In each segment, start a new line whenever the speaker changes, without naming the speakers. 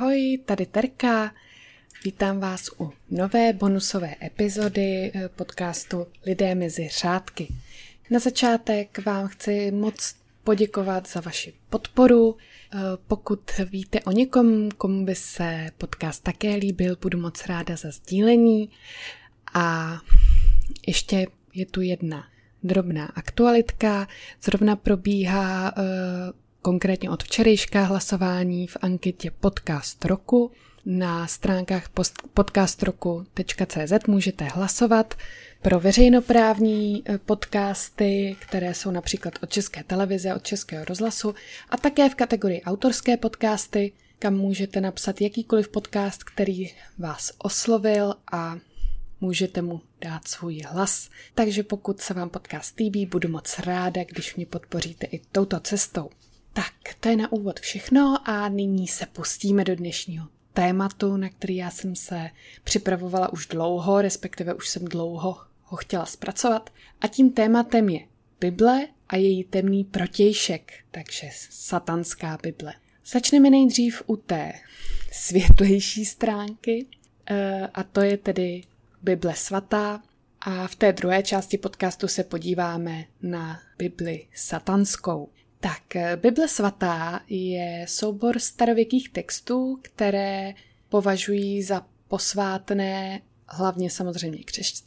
Ahoj, tady Terka. Vítám vás u nové bonusové epizody eh, podcastu Lidé mezi řádky. Na začátek vám chci moc poděkovat za vaši podporu. Eh, pokud víte o někom, komu by se podcast také líbil, budu moc ráda za sdílení. A ještě je tu jedna drobná aktualitka. Zrovna probíhá uh, konkrétně od včerejška hlasování v anketě Podcast roku. Na stránkách podcastroku.cz můžete hlasovat pro veřejnoprávní eh, podcasty, které jsou například od České televize, od Českého rozhlasu a také v kategorii autorské podcasty, kam můžete napsat jakýkoliv podcast, který vás oslovil a můžete mu dát svůj hlas. Takže pokud se vám podcast líbí, budu moc ráda, když mě podpoříte i touto cestou. Tak, to je na úvod všechno a nyní se pustíme do dnešního tématu, na který já jsem se připravovala už dlouho, respektive už jsem dlouho ho chtěla zpracovat. A tím tématem je Bible a její temný protějšek, takže satanská Bible. Začneme nejdřív u té světlejší stránky, eh, a to je tedy Bible svatá. A v té druhé části podcastu se podíváme na Bibli satanskou. Tak, eh, Bible svatá je soubor starověkých textů, které považují za posvátné hlavně samozřejmě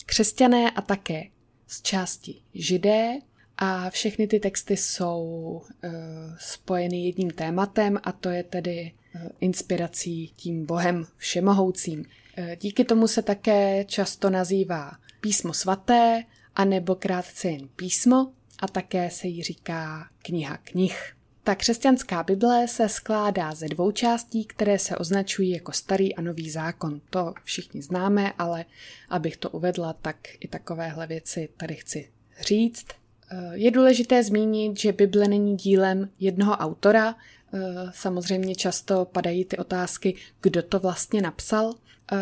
křesťané a také z části židé. A všechny ty texty jsou uh, spojeny jedním tématem a to je tedy uh, inspirací tím Bohem všemohoucím. Uh, díky tomu se také často nazývá písmo svaté, anebo krátce jen písmo, a také se jí říká kniha knih. Ta křesťanská Bible se skládá ze dvou částí, které se označují jako starý a nový zákon. To všichni známe, ale abych to uvedla, tak i takovéhle věci tady chci říct. Eh, je důležité zmínit, že Bible není dílem jednoho autora. Eh, samozřejmě často padají ty otázky, kdo to vlastně napsal. Eh,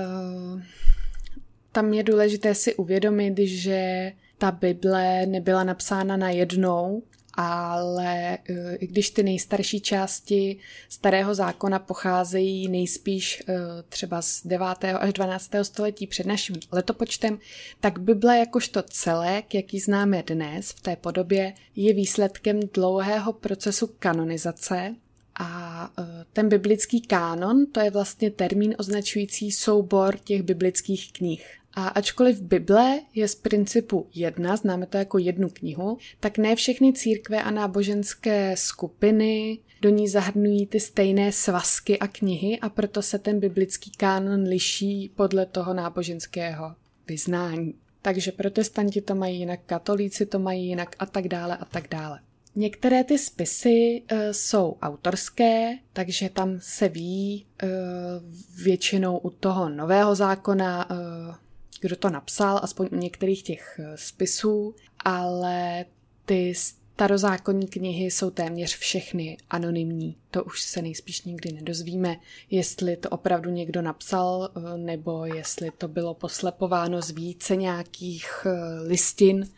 tam je důležité si uvědomit, že ta Bible nebyla napsána na jednou, ale eh, i když ty nejstarší části starého zákona pocházejí nejspíš eh, třeba z 9. až 12. století před naším letopočtem, tak Bible jakožto celek, jaký známe dnes v té podobě, je výsledkem dlouhého procesu kanonizace a eh, ten biblický kánon, to je vlastně termín označující soubor těch biblických knih. A ačkoliv Bible je z principu jedna, známe to jako jednu knihu, tak ne všechny církve a náboženské skupiny do ní zahrnují ty stejné svazky a knihy a proto se ten biblický kánon liší podle toho náboženského vyznání. Takže protestanti to mají jinak, katolíci to mají jinak a tak dále a tak dále. Některé ty spisy uh, jsou autorské, takže tam se ví uh, většinou u toho nového zákona uh, kdo to napsal, aspoň u některých těch eh, spisů, ale ty starozákonní knihy jsou téměř všechny anonymní. To už se nejspíš nikdy nedozvíme, jestli to opravdu někdo napsal, eh, nebo jestli to bylo poslepováno z více nějakých eh, listin.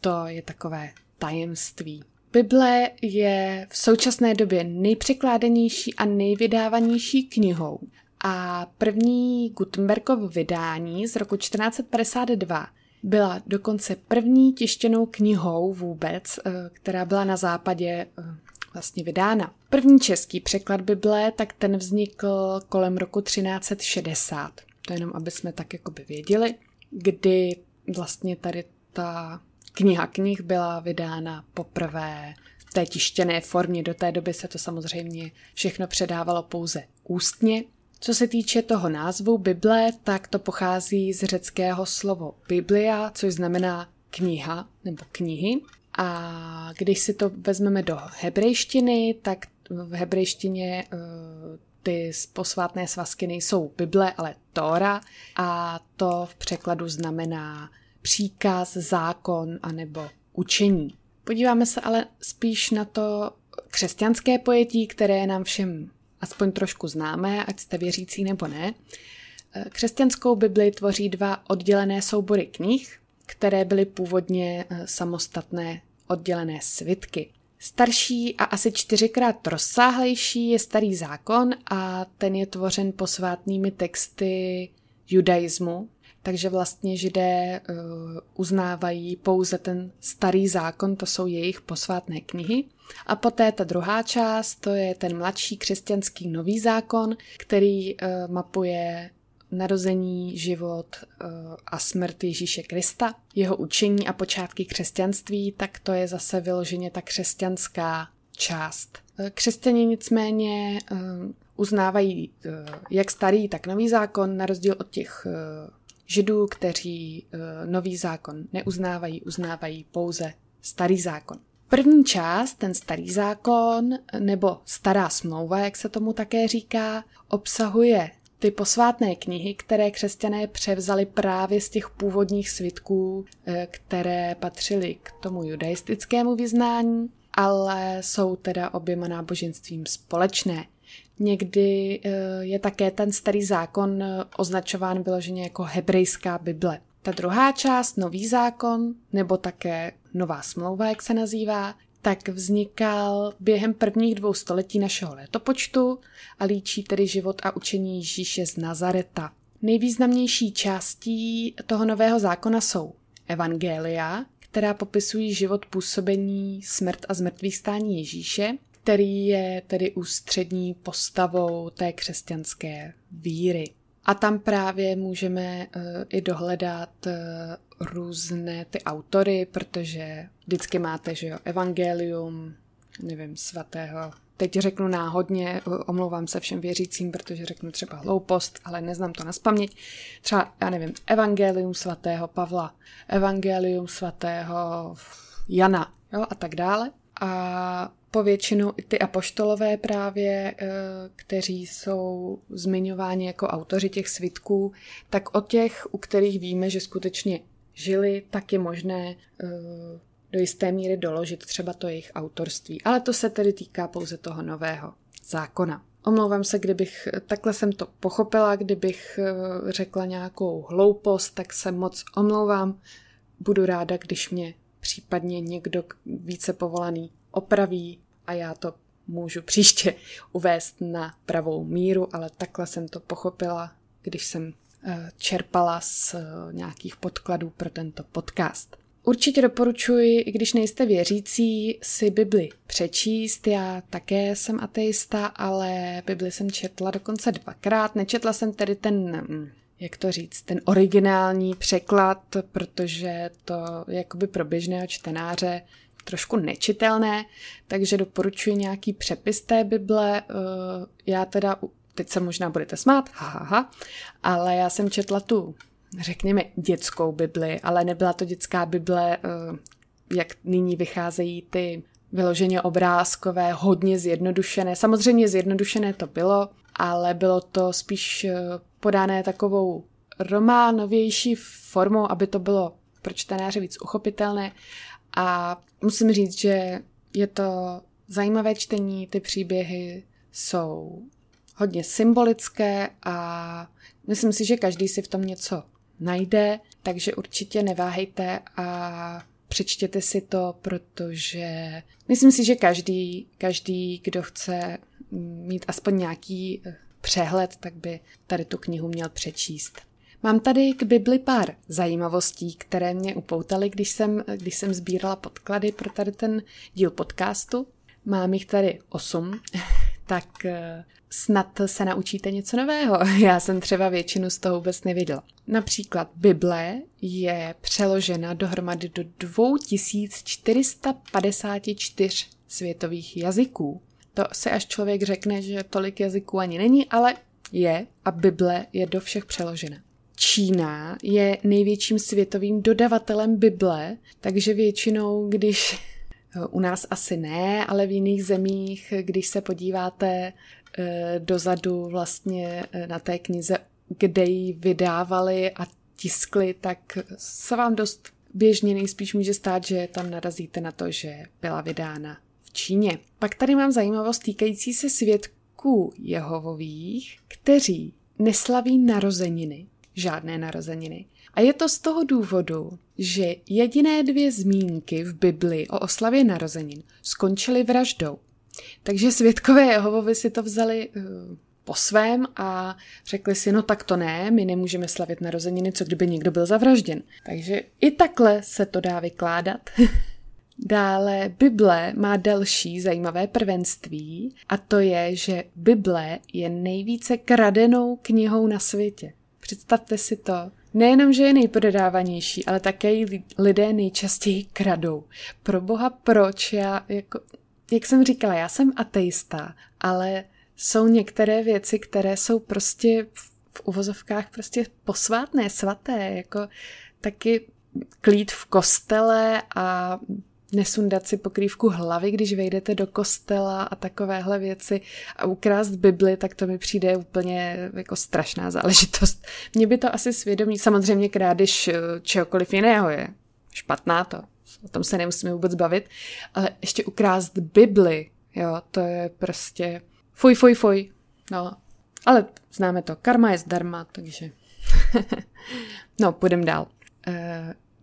To je takové tajemství. Bible je v současné době nejpřekládanější a nejvydávanější knihou a první Gutenbergov vydání z roku 1452 byla dokonce první tištěnou knihou vůbec, eh, která byla na západě eh, vlastně vydána. První český překlad Bible, tak ten vznikl kolem roku 1360. To jenom, aby jsme tak jakoby věděli, kdy vlastně tady ta kniha knih byla vydána poprvé v té tištěné formě. Do té doby se to samozřejmě všechno předávalo pouze ústně co se týče toho názvu Bible, tak to pochází z řeckého slovo Biblia, což znamená kniha nebo knihy. A když si to vezmeme do hebrejštiny, tak v hebrejštině uh, ty posvátné svazky nejsou Bible, ale Tóra a to v překladu znamená příkaz, zákon anebo učení. Podíváme se ale spíš na to křesťanské pojetí, které nám všem aspoň trošku známé, ať jste věřící nebo ne. Eh, křesťanskou Bibli tvoří dva oddělené soubory knih, které byly původně eh, samostatné oddělené svitky. Starší a asi čtyřikrát rozsáhlejší je starý zákon a ten je tvořen posvátnými texty judaismu, takže vlastně židé uh, uznávají pouze ten starý zákon, to jsou jejich posvátné knihy. A poté ta druhá část, to je ten mladší křesťanský nový zákon, který uh, mapuje narození, život uh, a smrt Ježíše Krista, jeho učení a počátky křesťanství, tak to je zase vyloženě ta křesťanská část. Křesťané nicméně uznávají jak starý, tak nový zákon, na rozdíl od těch židů, kteří nový zákon neuznávají, uznávají pouze starý zákon. První část, ten starý zákon, nebo stará smlouva, jak se tomu také říká, obsahuje ty posvátné knihy, které křesťané převzali právě z těch původních svitků, eh, které patřily k tomu judaistickému vyznání, ale jsou teda oběma náboženstvím společné. Někdy eh, je také ten starý zákon eh, označován vyloženě jako hebrejská Bible. Ta druhá část, nový zákon, nebo také nová smlouva, jak se nazývá, tak vznikal během prvních dvou století našeho letopočtu a líčí tedy život a učení Ježíše z Nazareta. Nejvýznamnější částí toho nového zákona jsou Evangelia, která popisují život působení, smrt a zmrtvých stání Ježíše, který je tedy ústřední postavou té křesťanské víry. A tam právě můžeme uh, i dohledat uh, různé ty autory, protože vždycky máte, že jo, evangelium, nevím, svatého. Teď řeknu náhodně, omlouvám se všem věřícím, protože řeknu třeba hloupost, ale neznám to na spaměť. Třeba, já nevím, evangelium svatého Pavla, evangelium svatého Jana, jo, a tak dále. A povětšinou i ty apoštolové právě, eh, kteří jsou zmiňováni jako autoři těch svitků, tak o těch, u kterých víme, že skutečně žili, tak je možné eh, do jisté míry doložit třeba to jejich autorství. Ale to se tedy týká pouze toho nového zákona. Omlouvám se, kdybych, takhle jsem to pochopila, kdybych eh, řekla nějakou hloupost, tak se moc omlouvám. Budu ráda, když mě případně někdo více povolaný opraví a já to můžu příště uvést na pravou míru, ale takhle jsem to pochopila, když jsem eh, čerpala z eh, nějakých podkladů pro tento podcast. Určitě doporučuji, i když nejste věřící, si Bibli přečíst. Já také jsem ateista, ale Bibli jsem četla dokonce dvakrát. Nečetla jsem tedy ten, hm, jak to říct, ten originální překlad, protože to jakoby pro běžného čtenáře trošku nečitelné, takže doporučuji nějaký přepis té Bible. Eh, já teda, teď se možná budete smát, ha, ha, ha, ale já jsem četla tu, řekněme, dětskou Bibli, ale nebyla to dětská Bible, eh, jak nyní vycházejí ty vyloženě obrázkové, hodně zjednodušené. Samozřejmě zjednodušené to bylo, ale bylo to spíš eh, podané takovou románovější formou, aby to bylo pro čtenáře víc uchopitelné a musím říct, že je to zajímavé čtení, ty příběhy jsou hodně symbolické a myslím si, že každý si v tom něco najde, takže určitě neváhejte a přečtěte si to, protože myslím si, že každý, každý, kdo chce mít aspoň nějaký přehled, tak by tady tu knihu měl přečíst. Mám tady k Bibli pár zajímavostí, které mě upoutaly, když jsem, když jsem sbírala podklady pro tady ten díl podcastu. Mám jich tady osm, tak eh, snad se naučíte něco nového. Já jsem třeba většinu z toho vůbec neviděla. Například Bible je přeložena dohromady do 2454 světových jazyků. To se až člověk řekne, že tolik jazyků ani není, ale je a Bible je do všech přeložena. Čína je největším světovým dodavatelem Bible, takže většinou, když u nás asi ne, ale v jiných zemích, když se podíváte eh, dozadu vlastně eh, na té knize, kde ji vydávali a tiskli, tak se vám dost běžně nejspíš může stát, že tam narazíte na to, že byla vydána v Číně. Pak tady mám zajímavost týkající se svědků Jehovových, kteří neslaví narozeniny, žádné narozeniny. A je to z toho důvodu, že jediné dvě zmínky v Bibli o oslavě narozenin skončily vraždou. Takže světkové Jehovovi si to vzali uh, po svém a řekli si, no tak to ne, my nemůžeme slavit narozeniny, co kdyby někdo byl zavražděn. Takže i takhle se to dá vykládat. Dále Bible má další zajímavé prvenství a to je, že Bible je nejvíce kradenou knihou na světě. Představte si to. Nejenom, že je nejprodávanější, ale také ji lidé nejčastěji kradou. Pro boha, proč? Já, jako, jak jsem říkala, já jsem ateista, ale jsou některé věci, které jsou prostě v uvozovkách prostě posvátné, svaté, jako taky klít v kostele a nesundat si pokrývku hlavy, když vejdete do kostela a takovéhle věci a ukrást Bibli, tak to mi přijde úplně jako strašná záležitost. Mně by to asi svědomí, samozřejmě krádež eh, čehokoliv jiného je špatná to, o tom se nemusíme vůbec bavit, ale ještě ukrást Bibli, jo, to je prostě fuj, fuj, fuj, no, ale známe to, karma je zdarma, takže no, půjdeme dál.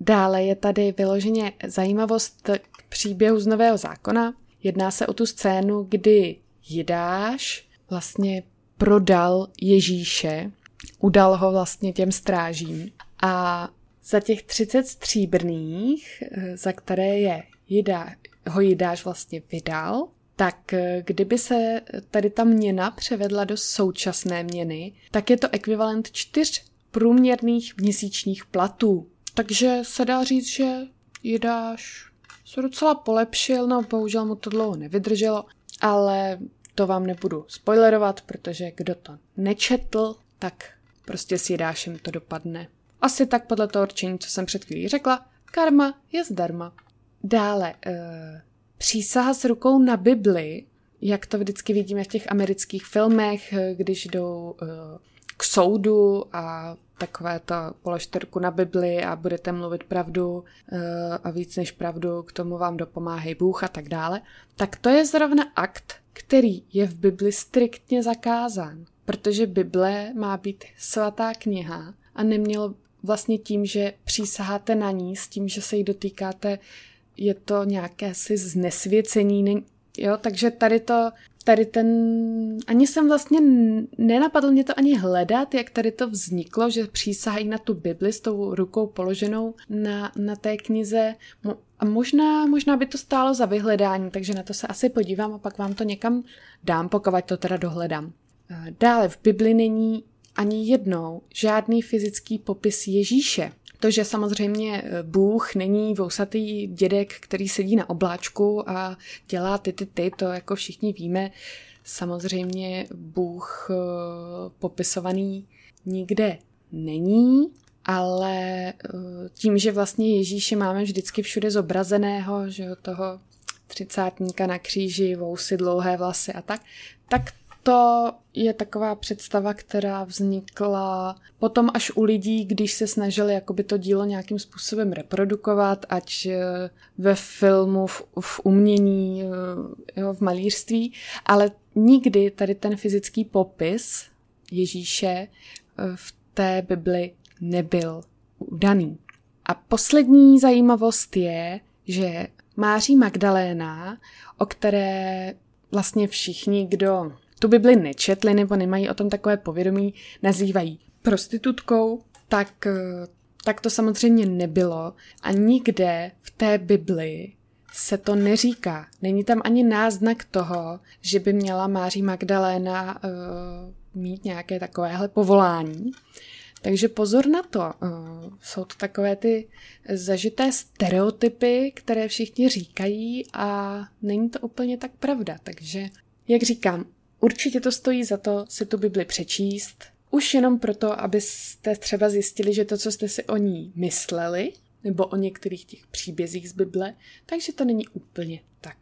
Dále je tady vyloženě zajímavost k příběhu z Nového zákona. Jedná se o tu scénu, kdy Jidáš vlastně prodal Ježíše, udal ho vlastně těm strážím a za těch 30 stříbrných, za které je Jidá, ho Jidáš vlastně vydal, tak kdyby se tady ta měna převedla do současné měny, tak je to ekvivalent čtyř průměrných měsíčních platů. Takže se dá říct, že Jidáš se docela polepšil, no bohužel mu to dlouho nevydrželo, ale to vám nebudu spoilerovat, protože kdo to nečetl, tak prostě s Jidášem to dopadne. Asi tak podle toho určení, co jsem před chvílí řekla, karma je zdarma. Dále, uh, přísaha s rukou na Bibli, jak to vždycky vidíme v těch amerických filmech, eh, když jdou uh, k soudu a takové to položte ruku na Bibli a budete mluvit pravdu eh, a víc než pravdu, k tomu vám dopomáhají Bůh a tak dále, tak to je zrovna akt, který je v Bibli striktně zakázán, protože Bible má být svatá kniha a nemělo vlastně tím, že přísaháte na ní, s tím, že se jí dotýkáte, je to nějaké si znesvěcení, jo, takže tady to tady ten, ani jsem vlastně nenapadl mě to ani hledat, jak tady to vzniklo, že přísahají na tu Bibli s tou rukou položenou na, na té knize. A možná, možná by to stálo za vyhledání, takže na to se asi podívám a pak vám to někam dám, pokud to teda dohledám. Dále v Bibli není ani jednou žádný fyzický popis Ježíše. To, že samozřejmě eh, Bůh není vousatý dědek, který sedí na obláčku a dělá ty, ty, ty, to jako všichni víme. Samozřejmě Bůh eh, popisovaný nikde není, ale eh, tím, že vlastně Ježíše máme vždycky všude zobrazeného, že toho třicátníka na kříži, vousy, dlouhé vlasy a tak, tak to je taková představa, která vznikla potom až u lidí, když se snažili jakoby to dílo nějakým způsobem reprodukovat, ať eh, ve filmu, v, v umění, eh, jo, v malířství, ale nikdy tady ten fyzický popis Ježíše eh, v té Bibli nebyl daný. A poslední zajímavost je, že Máří Magdaléna, o které vlastně všichni, kdo tu Bibli nečetli nebo nemají o tom takové povědomí, nazývají prostitutkou, tak, eh, tak to samozřejmě nebylo. A nikde v té Bibli se to neříká. Není tam ani náznak toho, že by měla Máří Magdaléna uh, mít nějaké takovéhle povolání. Takže pozor na to. Uh, jsou to takové ty zažité stereotypy, které všichni říkají a není to úplně tak pravda. Takže, jak říkám, Určitě to stojí za to si tu Bibli přečíst, už jenom proto, abyste třeba zjistili, že to, co jste si o ní mysleli, nebo o některých těch příbězích z Bible, takže to není úplně tak,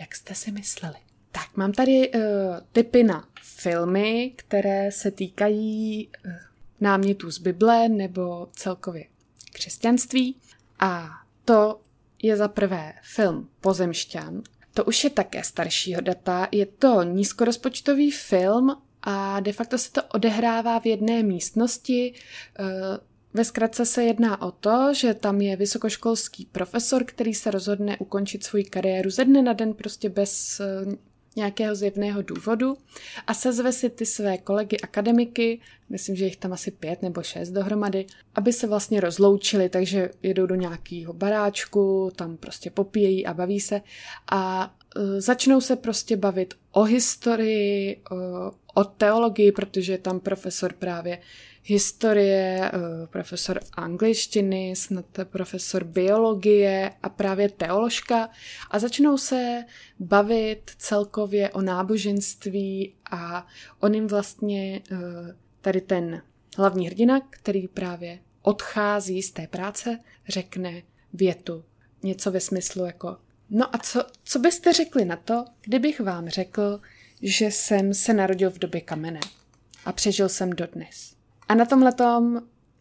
jak jste si mysleli. Tak, mám tady uh, tipy na filmy, které se týkají uh, námětů z Bible nebo celkově křesťanství. A to je za prvé film Pozemšťan to už je také staršího data. Je to nízkorozpočtový film a de facto se to odehrává v jedné místnosti. Eh, ve zkratce se jedná o to, že tam je vysokoškolský profesor, který se rozhodne ukončit svoji kariéru ze dne na den prostě bez eh, nějakého zjevného důvodu a sezve si ty své kolegy akademiky, myslím, že jich tam asi pět nebo šest dohromady, aby se vlastně rozloučili, takže jedou do nějakého baráčku, tam prostě popíjejí a baví se a uh, začnou se prostě bavit o historii, o teologii, protože tam profesor právě historie, eh, profesor angličtiny, snad profesor biologie a právě teoložka a začnou se bavit celkově o náboženství a on jim vlastně eh, tady ten hlavní hrdina, který právě odchází z té práce, řekne větu, něco ve smyslu jako No a co, co byste řekli na to, kdybych vám řekl, že jsem se narodil v době kamene a přežil jsem dodnes? A na tomhle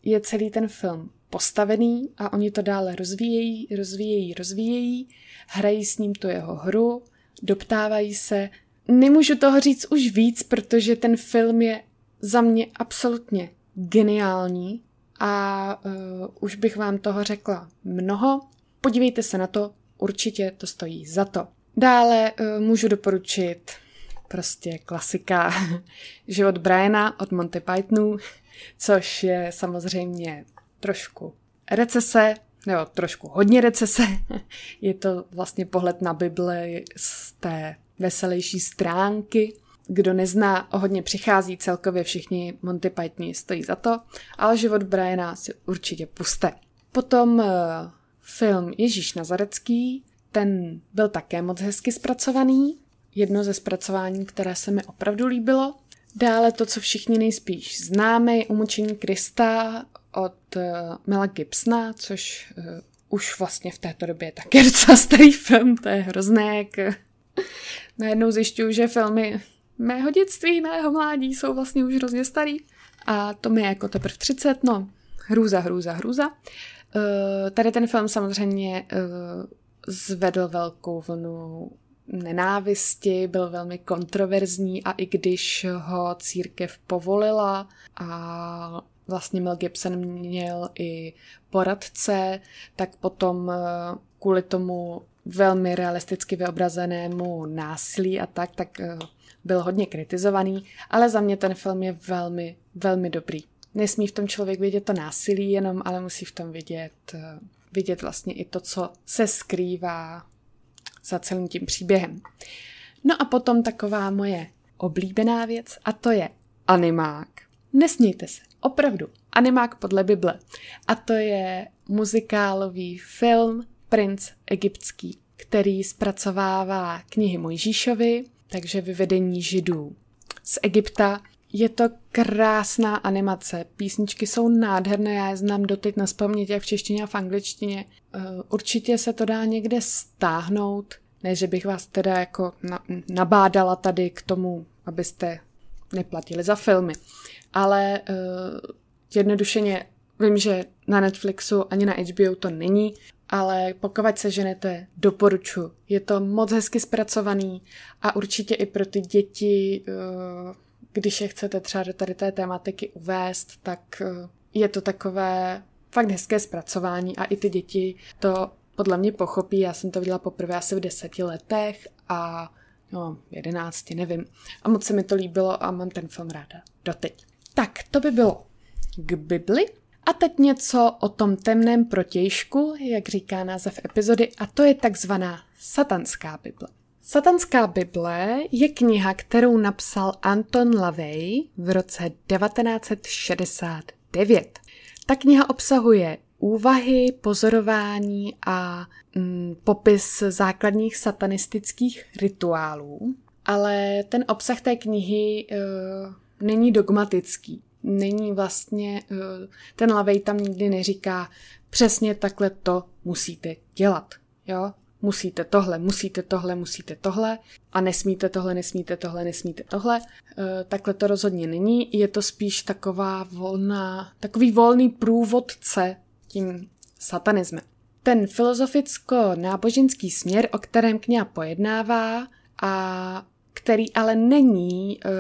je celý ten film postavený a oni to dále rozvíjejí, rozvíjejí, rozvíjejí, hrají s ním tu jeho hru, doptávají se. Nemůžu toho říct už víc, protože ten film je za mě absolutně geniální a uh, už bych vám toho řekla mnoho. Podívejte se na to, určitě to stojí za to. Dále uh, můžu doporučit prostě klasika Život Briana od Monty Pythonu což je samozřejmě trošku recese, nebo trošku hodně recese. Je to vlastně pohled na Bibli z té veselější stránky. Kdo nezná, o hodně přichází celkově všichni Monty Pythoni stojí za to, ale život Briana si určitě puste. Potom uh, film Ježíš Nazarecký, ten byl také moc hezky zpracovaný. Jedno ze zpracování, které se mi opravdu líbilo. Dále to, co všichni nejspíš známe, je Umučení Krista od uh, Mela Gibsona, což uh, už vlastně v této době je taky docela starý film, to je hrozné, jak najednou zjišťuju, že filmy mého dětství, mého mládí jsou vlastně už hrozně starý a to mi je jako teprve 30, no hrůza, hrůza, hrůza. Uh, tady ten film samozřejmě uh, zvedl velkou vlnu nenávisti, byl velmi kontroverzní a i když ho církev povolila a vlastně Mel Gibson měl i poradce, tak potom eh, kvůli tomu velmi realisticky vyobrazenému násilí a tak, tak eh, byl hodně kritizovaný, ale za mě ten film je velmi, velmi dobrý. Nesmí v tom člověk vidět to násilí jenom, ale musí v tom vidět, eh, vidět vlastně i to, co se skrývá za celým tím příběhem. No a potom taková moje oblíbená věc a to je animák. Nesmějte se, opravdu, animák podle Bible. A to je muzikálový film Princ egyptský, který zpracovává knihy Mojžíšovi, takže vyvedení židů z Egypta. Je to krásná animace, písničky jsou nádherné, já je znám doteď na jak v češtině a v angličtině. Eh, určitě se to dá někde stáhnout, ne, že bych vás teda jako nabádala tady k tomu, abyste neplatili za filmy, ale uh, jednodušeně vím, že na Netflixu ani na HBO to není, ale pokud se ženete, doporučuji. Je to moc hezky zpracovaný a určitě i pro ty děti, uh, když je chcete třeba do tady té tématiky uvést, tak uh, je to takové fakt hezké zpracování a i ty děti to podle mě pochopí. Já jsem to viděla poprvé asi v deseti letech a no, jedenácti, nevím. A moc se mi to líbilo a mám ten film ráda doteď. Tak, to by bylo k Bibli. A teď něco o tom temném protějšku, jak říká název epizody, a to je takzvaná satanská Bible. Satanská Bible je kniha, kterou napsal Anton Lavey v roce 1969. Ta kniha obsahuje úvahy, pozorování a mm, popis základních satanistických rituálů, ale ten obsah té knihy uh, není dogmatický. Není vlastně, uh, ten Lavej tam nikdy neříká, přesně takhle to musíte dělat. Jo? Musíte tohle, musíte tohle, musíte tohle a nesmíte tohle, nesmíte tohle, nesmíte tohle. Uh, takhle to rozhodně není. Je to spíš taková volná, takový volný průvodce tím satanismem. Ten filozoficko-náboženský směr, o kterém kniha pojednává a který ale není uh,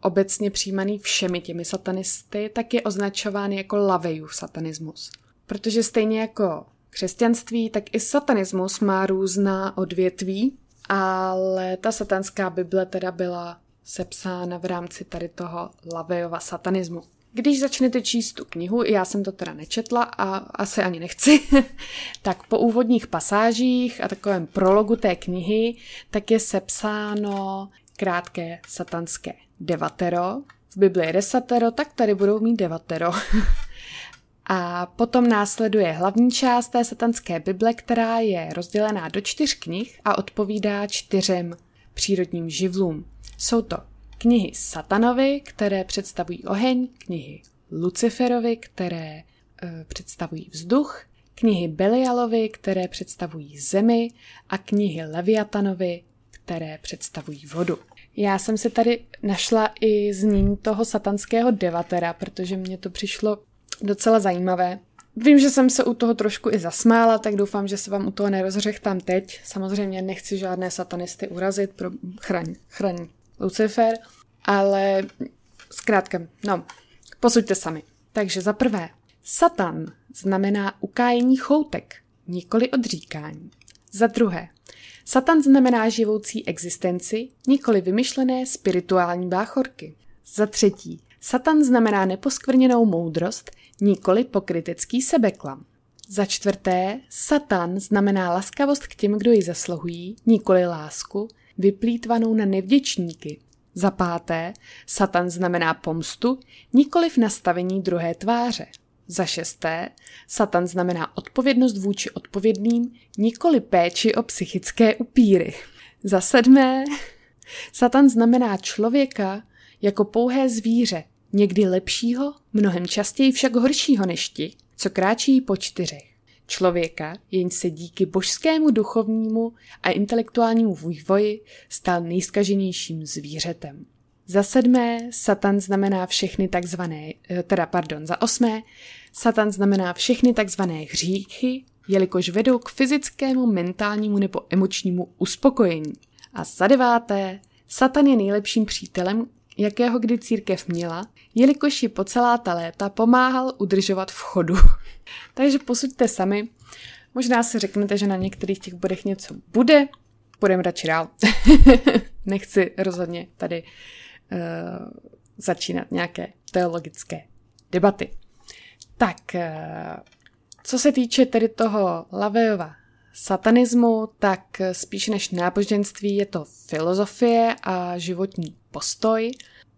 obecně přijímaný všemi těmi satanisty, tak je označován jako lavejův satanismus. Protože stejně jako křesťanství, tak i satanismus má různá odvětví, ale ta satanská Bible teda byla sepsána v rámci tady toho Lavejova satanismu. Když začnete číst tu knihu, já jsem to teda nečetla a asi ani nechci, tak po úvodních pasážích a takovém prologu té knihy, tak je sepsáno krátké satanské devatero. V Bibli je desatero, tak tady budou mít devatero. a potom následuje hlavní část té satanské Bible, která je rozdělená do čtyř knih a odpovídá čtyřem přírodním živlům. Jsou to knihy Satanovi, které představují oheň, knihy Luciferovi, které e, představují vzduch, knihy Belialovi, které představují zemi a knihy Leviatanovi, které představují vodu. Já jsem si tady našla i znění toho satanského devatera, protože mě to přišlo docela zajímavé. Vím, že jsem se u toho trošku i zasmála, tak doufám, že se vám u toho nerozřechtám teď. Samozřejmě nechci žádné satanisty urazit, pro chraň, chraň Lucifer, ale zkrátka, no, posuďte sami. Takže za prvé, Satan znamená ukájení choutek, nikoli odříkání. Za druhé, Satan znamená živoucí existenci, nikoli vymyšlené spirituální báchorky. Za třetí, Satan znamená neposkvrněnou moudrost, nikoli pokrytecký sebeklam. Za čtvrté, Satan znamená laskavost k těm, kdo ji zasluhují, nikoli lásku, vyplýtvanou na nevděčníky, za páté, Satan znamená pomstu, nikoliv nastavení druhé tváře. Za šesté, Satan znamená odpovědnost vůči odpovědným, nikoli péči o psychické upíry. Za sedmé, Satan znamená člověka jako pouhé zvíře, někdy lepšího, mnohem častěji však horšího než ti, co kráčí po čtyřech člověka, jenž se díky božskému duchovnímu a intelektuálnímu vývoji stal nejskaženějším zvířetem. Za sedmé, Satan znamená všechny takzvané, eh, teda pardon, za osmé, Satan znamená všechny takzvané hříchy, jelikož vedou k fyzickému, mentálnímu nebo emočnímu uspokojení. A za deváté, Satan je nejlepším přítelem, jakého kdy církev měla, jelikož ji po celá ta léta pomáhal udržovat v chodu. Takže posuďte sami. Možná si řeknete, že na některých těch bodech něco bude. Půjdeme radši dál. Nechci rozhodně tady uh, začínat nějaké teologické debaty. Tak, uh, co se týče tedy toho Lavejova satanismu, tak spíš než náboženství je to filozofie a životní postoj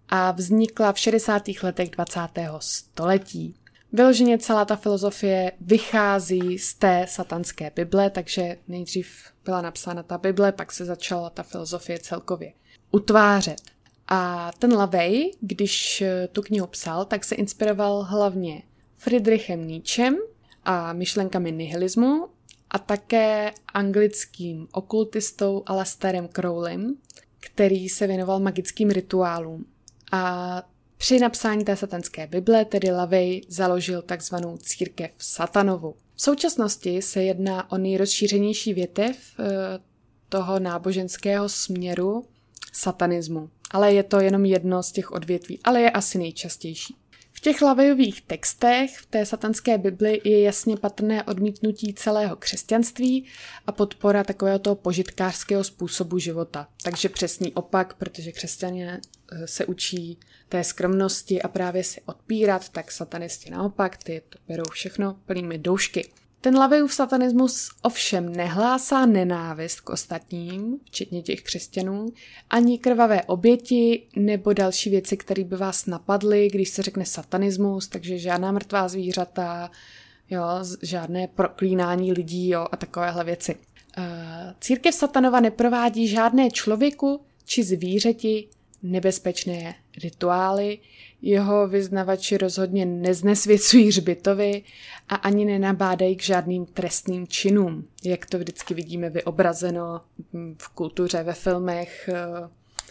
a vznikla v 60. letech 20. století. Vyloženě celá ta filozofie vychází z té satanské Bible, takže nejdřív byla napsána ta Bible, pak se začala ta filozofie celkově utvářet. A ten Lavej, když tu knihu psal, tak se inspiroval hlavně Friedrichem Nietzschem a myšlenkami nihilismu a také anglickým okultistou Alastairem Crowleym, který se věnoval magickým rituálům. A při napsání té satanské Bible tedy Lavej založil takzvanou církev satanovu. V současnosti se jedná o nejrozšířenější větev eh, toho náboženského směru satanismu. Ale je to jenom jedno z těch odvětví, ale je asi nejčastější. Těch lavejových textech v té satanské Bibli je jasně patrné odmítnutí celého křesťanství a podpora takového toho požitkářského způsobu života. Takže přesný opak, protože křesťané eh, se učí té skromnosti a právě si odpírat, tak satanisti naopak, ty to berou všechno plnými doušky. Ten Lavejův satanismus ovšem nehlásá nenávist k ostatním, včetně těch křesťanů, ani krvavé oběti nebo další věci, které by vás napadly, když se řekne satanismus, takže žádná mrtvá zvířata, jo, žádné proklínání lidí jo, a takovéhle věci. Eh, církev satanova neprovádí žádné člověku či zvířeti nebezpečné rituály, jeho vyznavači rozhodně neznesvěcují hřbitovi a ani nenabádají k žádným trestným činům, jak to vždycky vidíme vyobrazeno v kultuře, ve filmech, eh,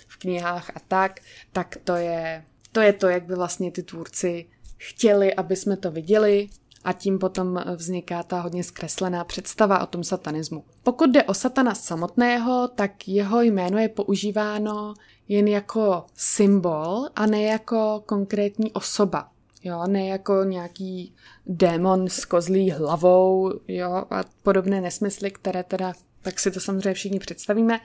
v knihách a tak, tak to je to, je to jak by vlastně ty tvůrci chtěli, aby jsme to viděli. A tím potom vzniká ta hodně zkreslená představa o tom satanismu. Pokud jde o satana samotného, tak jeho jméno je používáno jen jako symbol a ne jako konkrétní osoba. Jo, ne jako nějaký démon s kozlí hlavou, jo, a podobné nesmysly, které teda, tak si to samozřejmě všichni představíme,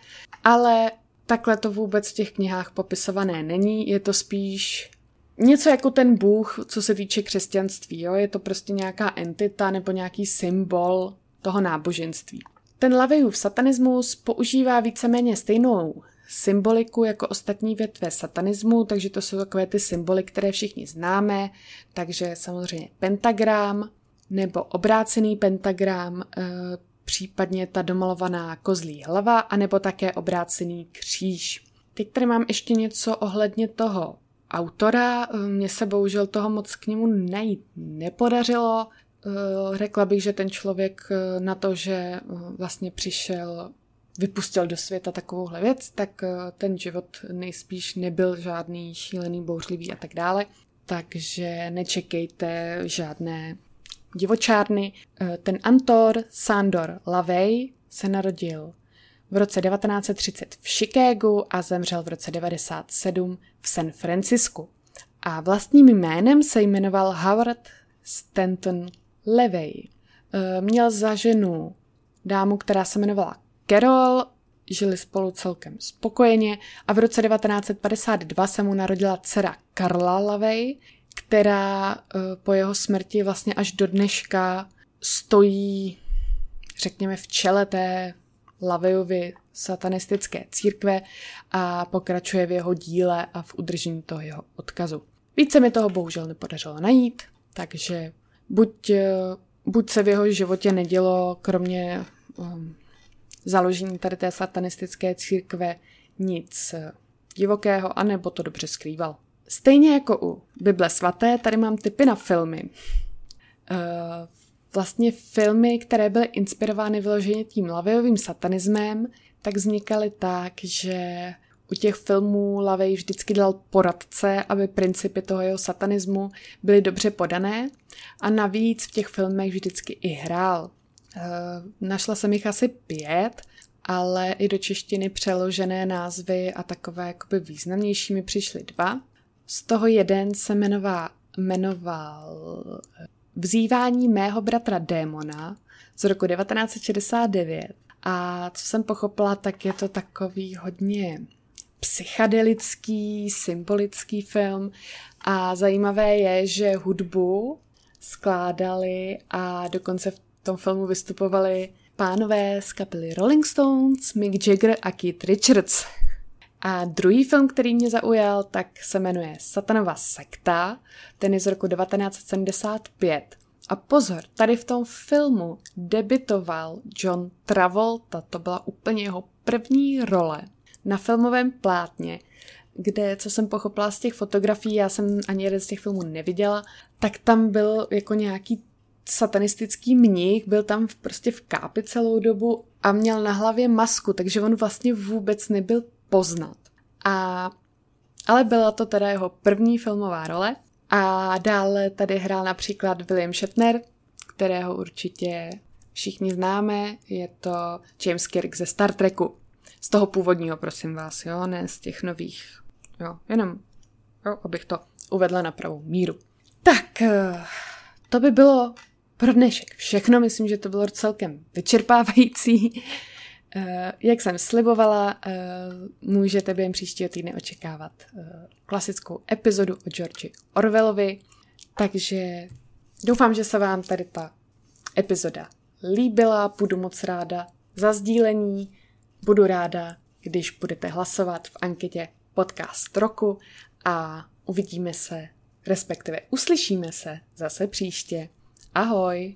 ale takhle to vůbec v těch knihách popisované není, je to spíš něco jako ten Bůh, co se týče křesťanství, jo, je to prostě nějaká entita nebo nějaký symbol toho náboženství. Ten Lavejův satanismus používá víceméně stejnou symboliku jako ostatní větve satanismu, takže to jsou takové ty symboly, které všichni známe, takže samozřejmě pentagram nebo obrácený pentagram, e, případně ta domalovaná kozlí hlava, anebo také obrácený kříž. Teď tady mám ještě něco ohledně toho autora. Mně se bohužel toho moc k němu najít nepodařilo. E, řekla bych, že ten člověk na to, že vlastně přišel vypustil do světa takovouhle věc, tak eh, ten život nejspíš nebyl žádný šílený, bouřlivý a tak dále. Takže nečekejte žádné divočárny. Eh, ten Antor Sandor Lavey se narodil v roce 1930 v Chicagu a zemřel v roce 1997 v San Francisku. A vlastním jménem se jmenoval Howard Stanton Levey. Eh, měl za ženu dámu, která se jmenovala Carol, žili spolu celkem spokojeně a v roce 1952 se mu narodila dcera Karla Lavey, která eh, po jeho smrti vlastně až do dneška stojí, řekněme, v čele té Lavejovy satanistické církve a pokračuje v jeho díle a v udržení toho jeho odkazu. Více mi toho bohužel nepodařilo najít, takže buď, eh, buď se v jeho životě nedělo, kromě um, založení tady té satanistické církve nic divokého, anebo to dobře skrýval. Stejně jako u Bible svaté, tady mám typy na filmy. Eh, vlastně filmy, které byly inspirovány vyloženě tím lavejovým satanismem, tak vznikaly tak, že u těch filmů Lavej vždycky dal poradce, aby principy toho jeho satanismu byly dobře podané a navíc v těch filmech vždycky i hrál. Eh, našla jsem jich asi pět, ale i do češtiny přeložené názvy a takové jakoby významnější mi přišly dva. Z toho jeden se jmenoval, jmenoval Vzývání mého bratra démona z roku 1969. A co jsem pochopila, tak je to takový hodně psychedelický, symbolický film. A zajímavé je, že hudbu skládali a dokonce v tom filmu vystupovali pánové z kapely Rolling Stones, Mick Jagger a Keith Richards. A druhý film, který mě zaujal, tak se jmenuje Satanova sekta, ten je z roku 1975. A pozor, tady v tom filmu debitoval John Travolta, to byla úplně jeho první role na filmovém plátně, kde, co jsem pochopila z těch fotografií, já jsem ani jeden z těch filmů neviděla, tak tam byl jako nějaký satanistický mních, byl tam v, prostě v kápi celou dobu a měl na hlavě masku, takže on vlastně vůbec nebyl poznat. A, ale byla to teda jeho první filmová role a dále tady hrál například William Shatner, kterého určitě všichni známe, je to James Kirk ze Star Treku. Z toho původního, prosím vás, jo, ne z těch nových, jo, jenom, jo, abych to uvedla na pravou míru. Tak, eh, to by bylo pro dnešek všechno. Myslím, že to bylo celkem vyčerpávající. Eh, jak jsem slibovala, eh, můžete během příštího týdne očekávat eh, klasickou epizodu o Georgi Orwellovi, takže doufám, že se vám tady ta epizoda líbila, budu moc ráda za sdílení, budu ráda, když budete hlasovat v anketě podcast roku a uvidíme se, respektive uslyšíme se zase příště. Ahoj!